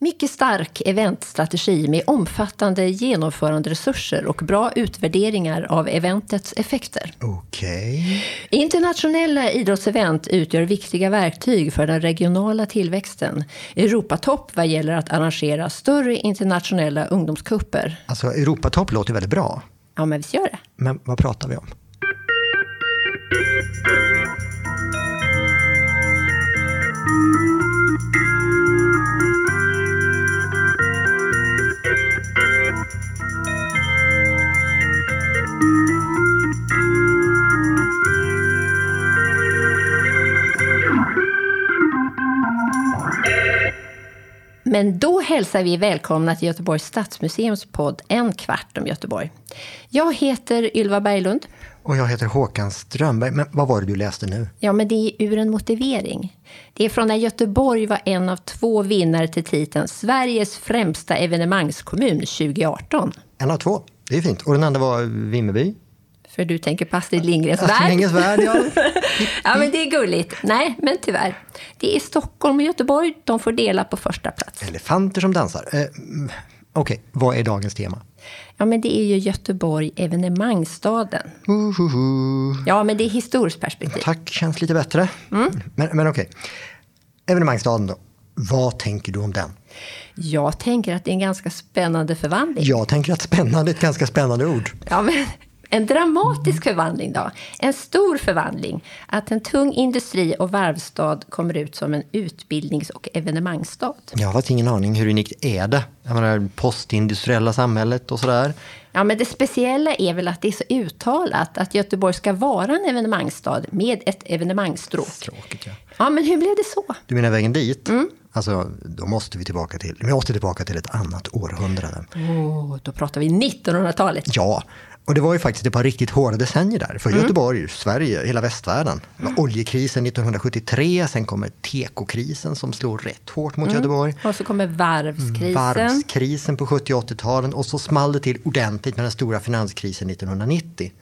Mycket stark eventstrategi med omfattande genomföranderesurser och bra utvärderingar av eventets effekter. Okej. Internationella idrottsevent utgör viktiga verktyg för den regionala tillväxten. Europatopp vad gäller att arrangera större internationella ungdomskupper. Alltså, Europatopp låter väldigt bra. Ja, men visst gör det. Men vad pratar vi om? Men då hälsar vi välkomna till Göteborgs Stadsmuseums podd En kvart om Göteborg. Jag heter Ylva Berglund. Och jag heter Håkan Strömberg. Men vad var det du läste nu? Ja, men det är ur en motivering. Det är från när Göteborg var en av två vinnare till titeln Sveriges främsta evenemangskommun 2018. En av två. Det är fint. Och den andra var Vimmerby. För du tänker på Astrid Lindgrens Astrid värld. Lindgrens värld, ja. Ja, men det är gulligt. Nej, men tyvärr. Det är Stockholm och Göteborg. De får dela på första plats. Elefanter som dansar. Eh, mm, Okej, vad är dagens tema? Ja, men det är ju Göteborg, evenemangsstaden. Uhuhu. Ja, men det är historiskt perspektiv. Tack, känns lite bättre. Men, men okej. Evenemangsstaden då. Vad tänker du om den? Jag tänker att det är en ganska spännande förvandling. Jag tänker att spännande är ett ganska spännande ord. Ja, men en dramatisk förvandling då. En stor förvandling. Att en tung industri och varvsstad kommer ut som en utbildnings och evenemangsstad. Jag har faktiskt ingen aning hur unikt är det? Jag menar, postindustriella samhället och sådär. Ja, men det speciella är väl att det är så uttalat att Göteborg ska vara en evenemangstad med ett evenemangsstråk. Tråkigt ja. Ja, men hur blev det så? Du menar vägen dit? Alltså, då måste vi tillbaka till, vi måste tillbaka till ett annat århundrade. Oh, då pratar vi 1900-talet. Ja, och det var ju faktiskt ett par riktigt hårda decennier där. För Göteborg, Sverige, hela västvärlden. Var oljekrisen 1973, sen kommer tekokrisen som slår rätt hårt mot Göteborg. Och så kommer varvskrisen. Varvskrisen på 70 och 80-talen och så small det till ordentligt med den stora finanskrisen 1990.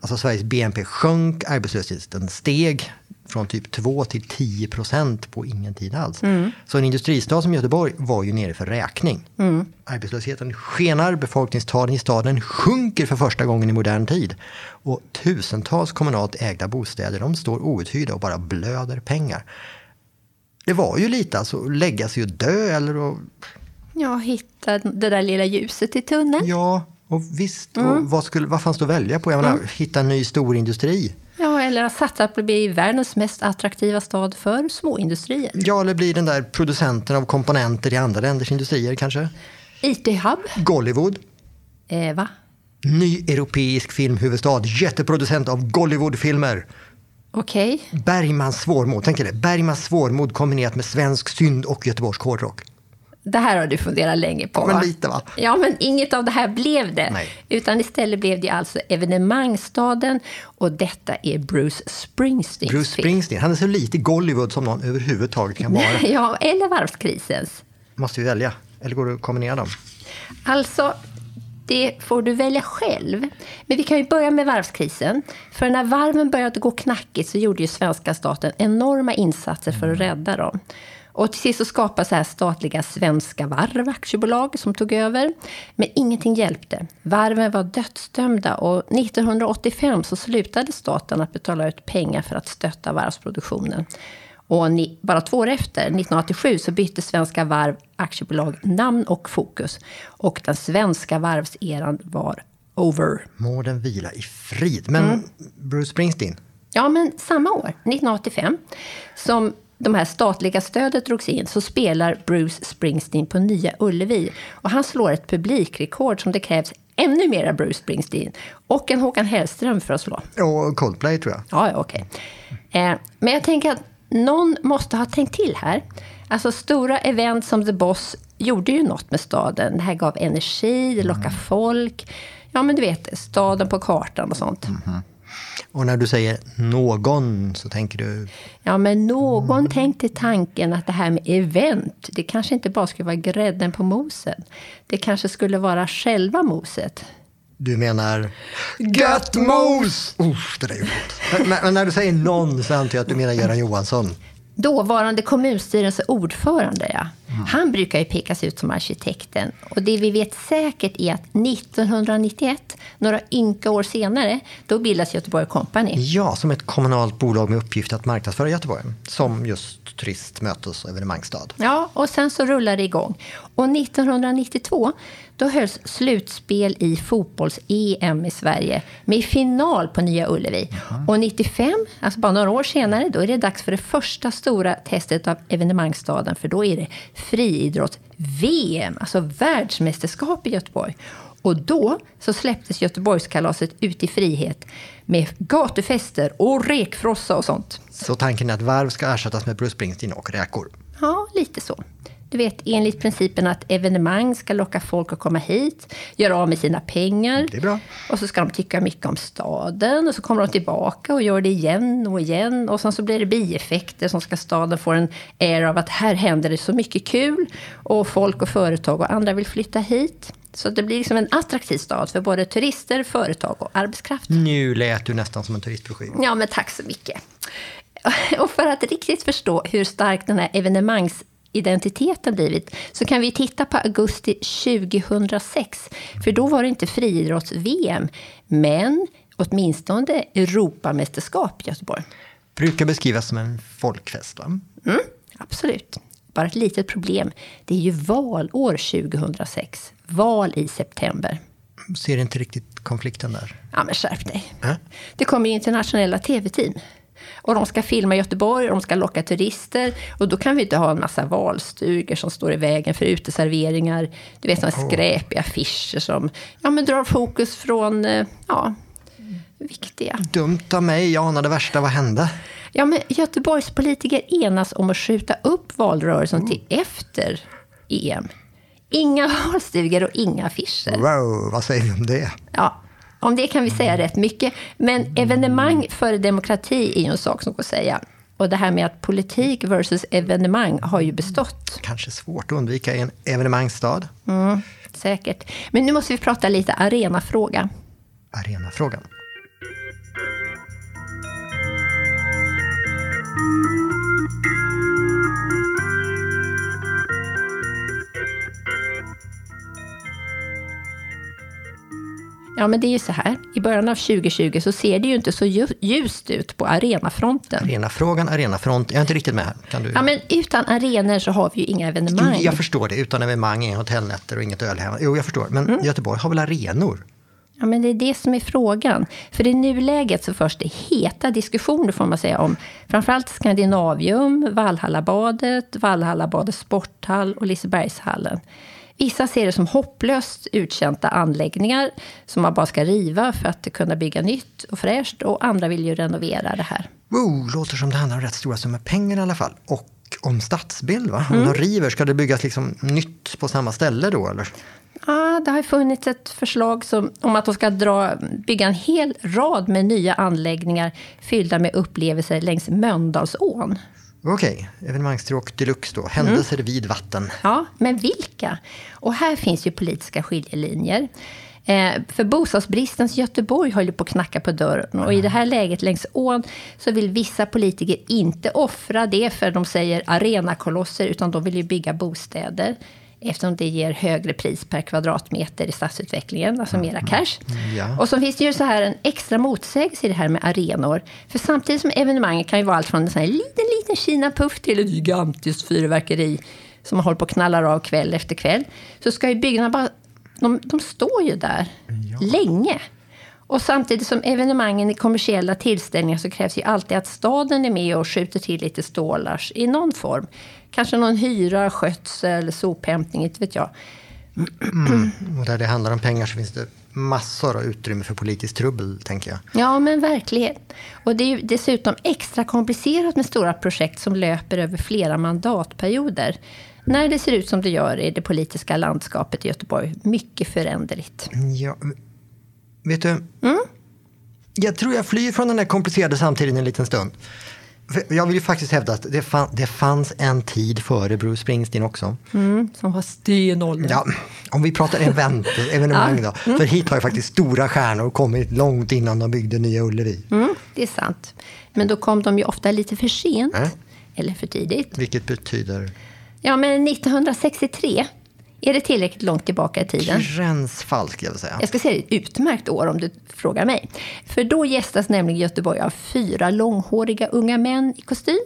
Alltså Sveriges BNP sjönk, arbetslösheten steg från typ 2 till 10 procent på ingen tid alls. Så en industristad som Göteborg var ju nere för räkning. Arbetslösheten skenar, befolkningstalen i staden sjunker för första gången i modern tid. Och tusentals kommunalt ägda bostäder de står outhyrda och bara blöder pengar. Det var ju lite alltså att lägga sig och dö eller att Ja, hitta det där lilla ljuset i tunneln. Ja, och visst. Och vad, skulle, vad fanns det att välja på? Jag menar, hitta en ny storindustri. Eller att satsa på att bli världens mest attraktiva stad för småindustrier. Ja, eller bli den där producenten av komponenter i andra länders industrier kanske. IT-hub. Gollywood. Eh, va? Ny europeisk filmhuvudstad. Jätteproducent av Gollywoodfilmer. Okej. Bergmans svårmod. Tänk dig det. Bergmans svårmod kombinerat med svensk synd och Göteborgs hårdrock. Det här har du funderat länge på, Ja, men lite, va? Ja, men inget av det här blev det. Nej. Utan istället blev det alltså evenemangsstaden och detta är Bruce Springsteens Bruce film. Springsteen. Han är så lite Gollywood som någon överhuvudtaget kan vara. Ja, eller varvskrisens. Måste vi välja? Eller går det att kombinera dem? Alltså, det får du välja själv. Men vi kan ju börja med varvskrisen. För när varven började gå knackigt så gjorde ju svenska staten enorma insatser för att rädda dem. Och till sist så skapades här statliga Svenska Varv aktiebolag som tog över. Men ingenting hjälpte. Varven var dödsdömda och 1985 så slutade staten att betala ut pengar för att stötta varvsproduktionen. Och ni, bara två år efter, 1987, så bytte Svenska Varv aktiebolag namn och fokus. Och den svenska varvseran var over. Må den vila i frid. Men Bruce Springsteen, Ja, men samma år, 1985, som de här statliga stödet drogs in, så spelar Bruce Springsteen på Nya Ullevi. Och han slår ett publikrekord som det krävs ännu mera Bruce Springsteen och en Håkan Hellström för att slå. och Coldplay tror jag. Ja, okej. Eh, men jag tänker att någon måste ha tänkt till här. Alltså stora event som The Boss gjorde ju något med staden. Det här gav energi, det lockade folk. Ja, men du vet, staden på kartan och sånt. Och när du säger någon så tänker du... Ja, men någon tänkte tanken att det här med event, det kanske inte bara skulle vara grädden på moset. Det kanske skulle vara själva moset. Du menar... Gött mos! Uff, det där är gott. Men, men när du säger någon så antar jag att du menar Göran Johansson. Dåvarande kommunstyrelse ordförande, ja. Han brukar ju pekas ut som arkitekten. Och det vi vet säkert är att 1991, några ynka år senare, då bildas Göteborg Company. Ja, som ett kommunalt bolag med uppgift att marknadsföra Göteborg. Som just turist, mötes och evenemangsstad. Ja, och sen så rullar det igång. Och 1992 då hölls slutspel i fotbolls-EM i Sverige med final på Nya Ullevi. Och 95, alltså bara några år senare, då är det dags för det första stora testet av evenemangsstaden. För då är det friidrotts-VM, alltså världsmästerskap i Göteborg. Och då så släpptes Göteborgskalaset ut i frihet med gatufester och rekfrossa och sånt. Så tanken är att varv ska ersättas med Bruce Springsteen och räkor? Ja, lite så. Du vet, enligt principen att evenemang ska locka folk att komma hit, göra av med sina pengar. Det är bra. Och så ska de tycka mycket om staden och så kommer de tillbaka och gör det igen och igen. Och sen så blir det bieffekter som ska staden få en air av att här händer det så mycket kul. Och folk och företag och andra vill flytta hit. Så det blir liksom en attraktiv stad för både turister, företag och arbetskraft. Nu lät du nästan som en turistbroschyr. Ja, men tack så mycket. Och för att riktigt förstå hur stark den här evenemangs identiteten blivit så kan vi titta på augusti 2006. För då var det inte friidrotts-VM, men åtminstone Europamästerskap i Göteborg. Brukar beskrivas som en folkfest, va? Mm, absolut. Bara ett litet problem. Det är ju valår 2006. Val i september. Ser inte riktigt konflikten där. Ja, men skärp dig. Äh? Det kommer ju internationella tv-team. Och de ska filma Göteborg och de ska locka turister. Och då kan vi inte ha en massa valstugor som står i vägen för uteserveringar. Du vet, sådana skräpiga affischer som ja, men drar fokus från eh, ja, viktiga. Dumt av mig, jag anade värsta. Vad hände? Ja, men Göteborgs politiker enas om att skjuta upp valrörelsen till efter EM. Inga valstugor och inga affischer. Wow, vad säger vi om det? Ja, om det kan vi säga rätt mycket. Men evenemang före demokrati är ju en sak som går att säga. Och det här med att politik versus evenemang har ju bestått. Kanske svårt att undvika i en evenemangsstad. Mm, säkert. Men nu måste vi prata lite arenafråga. Arenafrågan. Ja, men det är ju så här. I början av 2020 så ser det ju inte så ljust ut på arenafronten. Arenafrågan, arenafront. Jag är inte riktigt med. Kan du... Ja, men utan arenor så har vi ju inga evenemang. Jag förstår det. Utan evenemang, inga hotellnätter och inget ölhem. Jo, jag förstår. Men mm. Göteborg har väl arenor? Ja, men det är det som är frågan. För i nuläget så förs det heta diskussioner får man säga om framförallt Skandinavium, Valhallabadet, Valhallabadets sporthall och Lisebergshallen. Vissa ser det som hopplöst uttjänta anläggningar som man bara ska riva för att kunna bygga nytt och fräscht. Och andra vill ju renovera det här. Wow, låter som det handlar om rätt stora summor pengar i alla fall. Och om stadsbild, va? Om mm. de river, ska det byggas liksom nytt på samma ställe då, eller? Ja, det har funnits ett förslag som, om att de ska dra, bygga en hel rad med nya anläggningar fyllda med upplevelser längs Mölndalsån. Okej, okay. evenemangsstråk deluxe då. Händelser mm. vid vatten. Ja, men vilka? Och här finns ju politiska skiljelinjer. Eh, för bostadsbristens Göteborg håller på att knacka på dörren. Och i det här läget längs ån så vill vissa politiker inte offra det för de säger arenakolosser, utan de vill ju bygga bostäder eftersom det ger högre pris per kvadratmeter i stadsutvecklingen, alltså mera mm. cash. Ja. Och så finns det ju så här en extra motsägelse i det här med arenor. För samtidigt som evenemangen kan ju vara allt från en sån här liten, liten Kina-puff till ett gigantiskt fyrverkeri som man håller på och knallar av kväll efter kväll. Så ska ju byggnaderna bara... De, de står ju där ja. länge. Och samtidigt som evenemangen är kommersiella tillställningar så krävs ju alltid att staden är med och skjuter till lite stålars i någon form. Kanske någon hyra, skötsel, sophämtning, inte vet jag. Mm. Och där det handlar om pengar så finns det massor av utrymme för politiskt trubbel, tänker jag. Ja, men verkligen. Och det är ju dessutom extra komplicerat med stora projekt som löper över flera mandatperioder. När det ser ut som det gör i det politiska landskapet i Göteborg, mycket föränderligt. Ja, vet du? Mm? Jag tror jag flyr från den här komplicerade samtiden en liten stund. Jag vill ju faktiskt hävda att det, fann, det fanns en tid före Bruce Springsteen också. Mm, som var stenåldern. Ja, om vi pratar event, evenemang då. Mm. För hit har ju faktiskt stora stjärnor kommit långt innan de byggde Nya Ullevi. Mm, det är sant. Men då kom de ju ofta lite för sent. Äh? Eller för tidigt. Vilket betyder? Ja, men 1963, är det tillräckligt långt tillbaka i tiden? Gränsfall jag vill säga. Jag ska säga det är ett utmärkt år om du frågar mig. För då gästas nämligen Göteborg av fyra långhåriga unga män i kostym.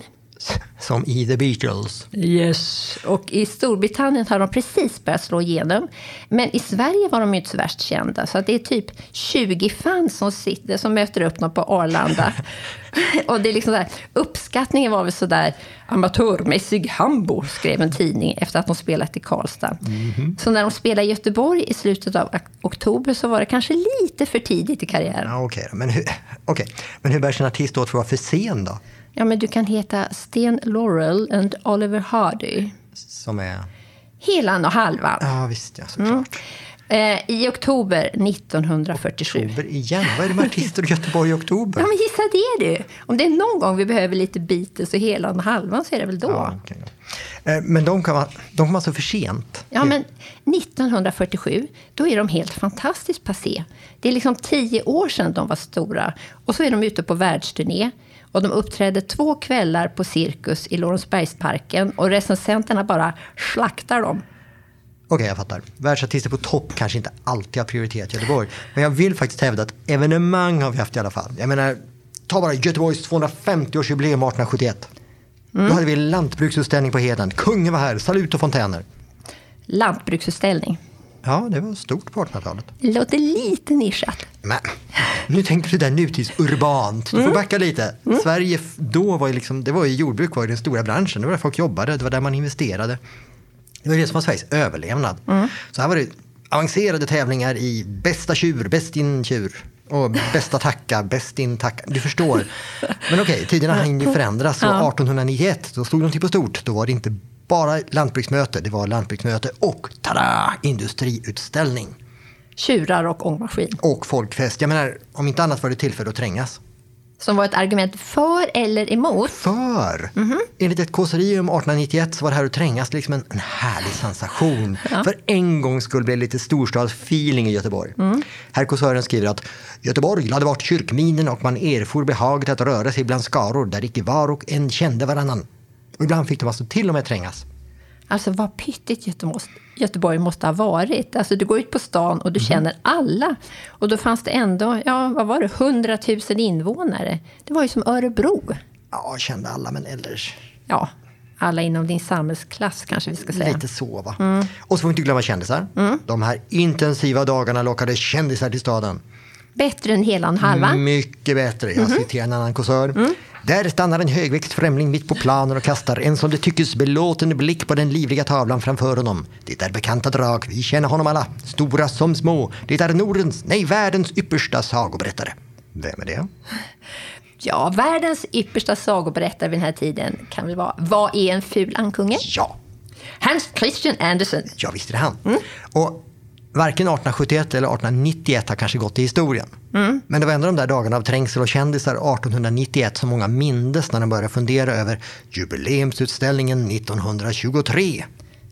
Som i The Beatles. Yes. Och i Storbritannien har de precis börjat slå igenom. Men i Sverige var de ju inte så värst kända. Så det är typ 20 fans som, sitter, som möter upp dem på Arlanda. och det är liksom där, uppskattningen var väl sådär amatörmässig hambo, skrev en tidning efter att de spelat i Karlstad. Mm-hmm. Så när de spelade i Göteborg i slutet av oktober så var det kanske lite för tidigt i karriären. Ja, Okej, okay. men, hur, okay. men hur bär en artist åt för att vara för sen då? Ja, men du kan heta Sten Laurel and Oliver Hardy. Som är? Helan och halvan. Ja, visst ja, såklart. Mm. Eh, I oktober 1947. Oktober igen? Vad är det med artister i Göteborg i oktober? Ja, men gissa det du! Om det är någon gång vi behöver lite Beatles och Helan och halvan så är det väl då. Ja, okay. eh, men de kom, de kom alltså för sent? Ja, men 1947, då är de helt fantastiskt passé. Det är liksom tio år sedan de var stora. Och så är de ute på världsturné. Och de uppträdde två kvällar på Cirkus i Lorensbergsparken och recensenterna bara slaktar dem. Okej, okay, jag fattar. Världsartister på topp kanske inte alltid har prioriterat Göteborg. Men jag vill faktiskt hävda att evenemang har vi haft i alla fall. Jag menar, ta bara Göteborgs 250-årsjubileum 1871. Mm. Då hade vi lantbruksutställning på Heden. Kungen var här, salut och fontäner. Lantbruksutställning. Ja, det var stort på 1800-talet. Det låter lite nischat. Men, nu tänkte du där nutidsurbant. Du får mm. backa lite. Mm. Sverige då var ju liksom, det var ju jordbruk var ju den stora branschen. Det var där folk jobbade, det var där man investerade. Det var det som var Sveriges överlevnad. Mm. Så här var det avancerade tävlingar i bästa tjur, bäst in tjur. Och bästa tacka, bäst in tacka. Du förstår. Men okej, tiderna hann ju förändras. Så 1891, då stod de till på stort. Då var det inte bara lantbruksmöte, det var lantbruksmöte och tada, industriutställning. Tjurar och ångmaskin. Och folkfest. Jag menar, om inte annat var det tillfälle att trängas. Som var ett argument för eller emot? För! Mm -hmm. Enligt ett kåseri om 1891 så var det här att trängas liksom en, en härlig sensation. Ja. För en gång skulle bli lite storstadsfeeling i Göteborg. Mm. Herr kåsören skriver att Göteborg hade varit kyrkminen och man erfor behaget att röra sig bland skaror där icke var och en kände varannan. Och ibland fick de alltså till och med trängas. Alltså vad pyttigt Göteborg måste ha varit. Alltså du går ut på stan och du mm. känner alla. Och då fanns det ändå, ja vad var det, 100 000 invånare. Det var ju som Örebro. Ja, jag kände alla men ellers. Ja, alla inom din samhällsklass kanske vi ska säga. Lite så va. Mm. Och så får vi inte glömma kändisar. Mm. De här intensiva dagarna lockade kändisar till staden. Bättre än Helan halva? Mycket bättre. Jag mm. citerar en annan kåsör. Där stannar en högväxt främling mitt på planen och kastar en som det tyckes belåten blick på den livliga tavlan framför honom. Det är bekanta drag, vi känner honom alla, stora som små. Det är Nordens, nej världens yppersta sagoberättare. Vem är det? Ja, världens yppersta sagoberättare vid den här tiden kan väl vara Vad är en ful ankunge? Ja. Hans Christian Andersen. Ja, visst är det han. Mm. Och varken 1871 eller 1891 har kanske gått i historien. Mm. Men det var ändå de där dagarna av trängsel och kändisar 1891 som många mindes när de började fundera över jubileumsutställningen 1923.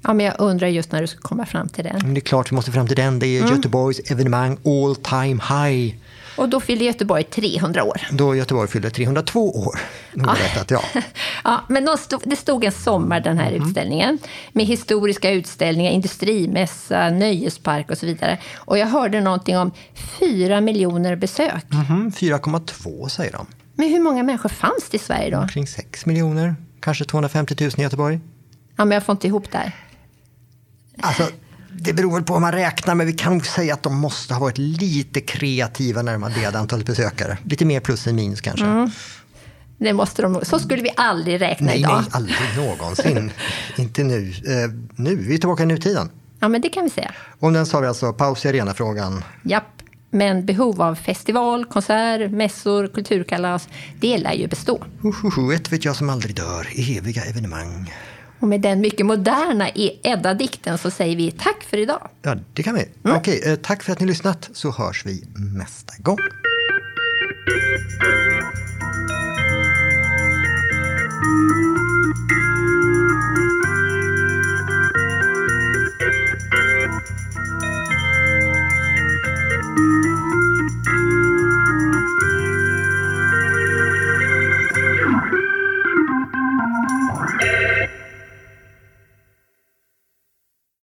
Ja, men jag undrar just när du ska komma fram till den. Men det är klart vi måste fram till den. Det är mm. Göteborgs evenemang all time high. Och då fyllde Göteborg 300 år. Då Göteborg fyllde 302 år. Ja. Berättat, ja. ja, men stod, det stod en sommar, den här mm. utställningen. Med historiska utställningar, industrimässa, nöjespark och så vidare. Och jag hörde någonting om 4 miljoner besök. Mm, 4,2 säger de. Men hur många människor fanns det i Sverige då? Omkring 6 miljoner. Kanske 250 000 i Göteborg. Ja, men jag får inte ihop det här. Alltså, det beror väl på hur man räknar, men vi kan nog säga att de måste ha varit lite kreativa när de adderade antalet besökare. Lite mer plus än minus kanske. Mm. Det måste de Så skulle vi aldrig räkna nej, idag. Nej, aldrig någonsin. Inte nu. Eh, nu, vi är tillbaka i nutiden. Ja, men det kan vi säga. Om den sa vi alltså paus i arenafrågan. Japp. Men behov av festival, konsert, mässor, kulturkalas, det lär ju bestå. Uh, uh, uh, ett vet jag som aldrig dör, eviga evenemang. Och med den mycket moderna Edda-dikten så säger vi tack för idag. Ja, det kan vi. Mm. Okej, eh, tack för att ni lyssnat så hörs vi nästa gång.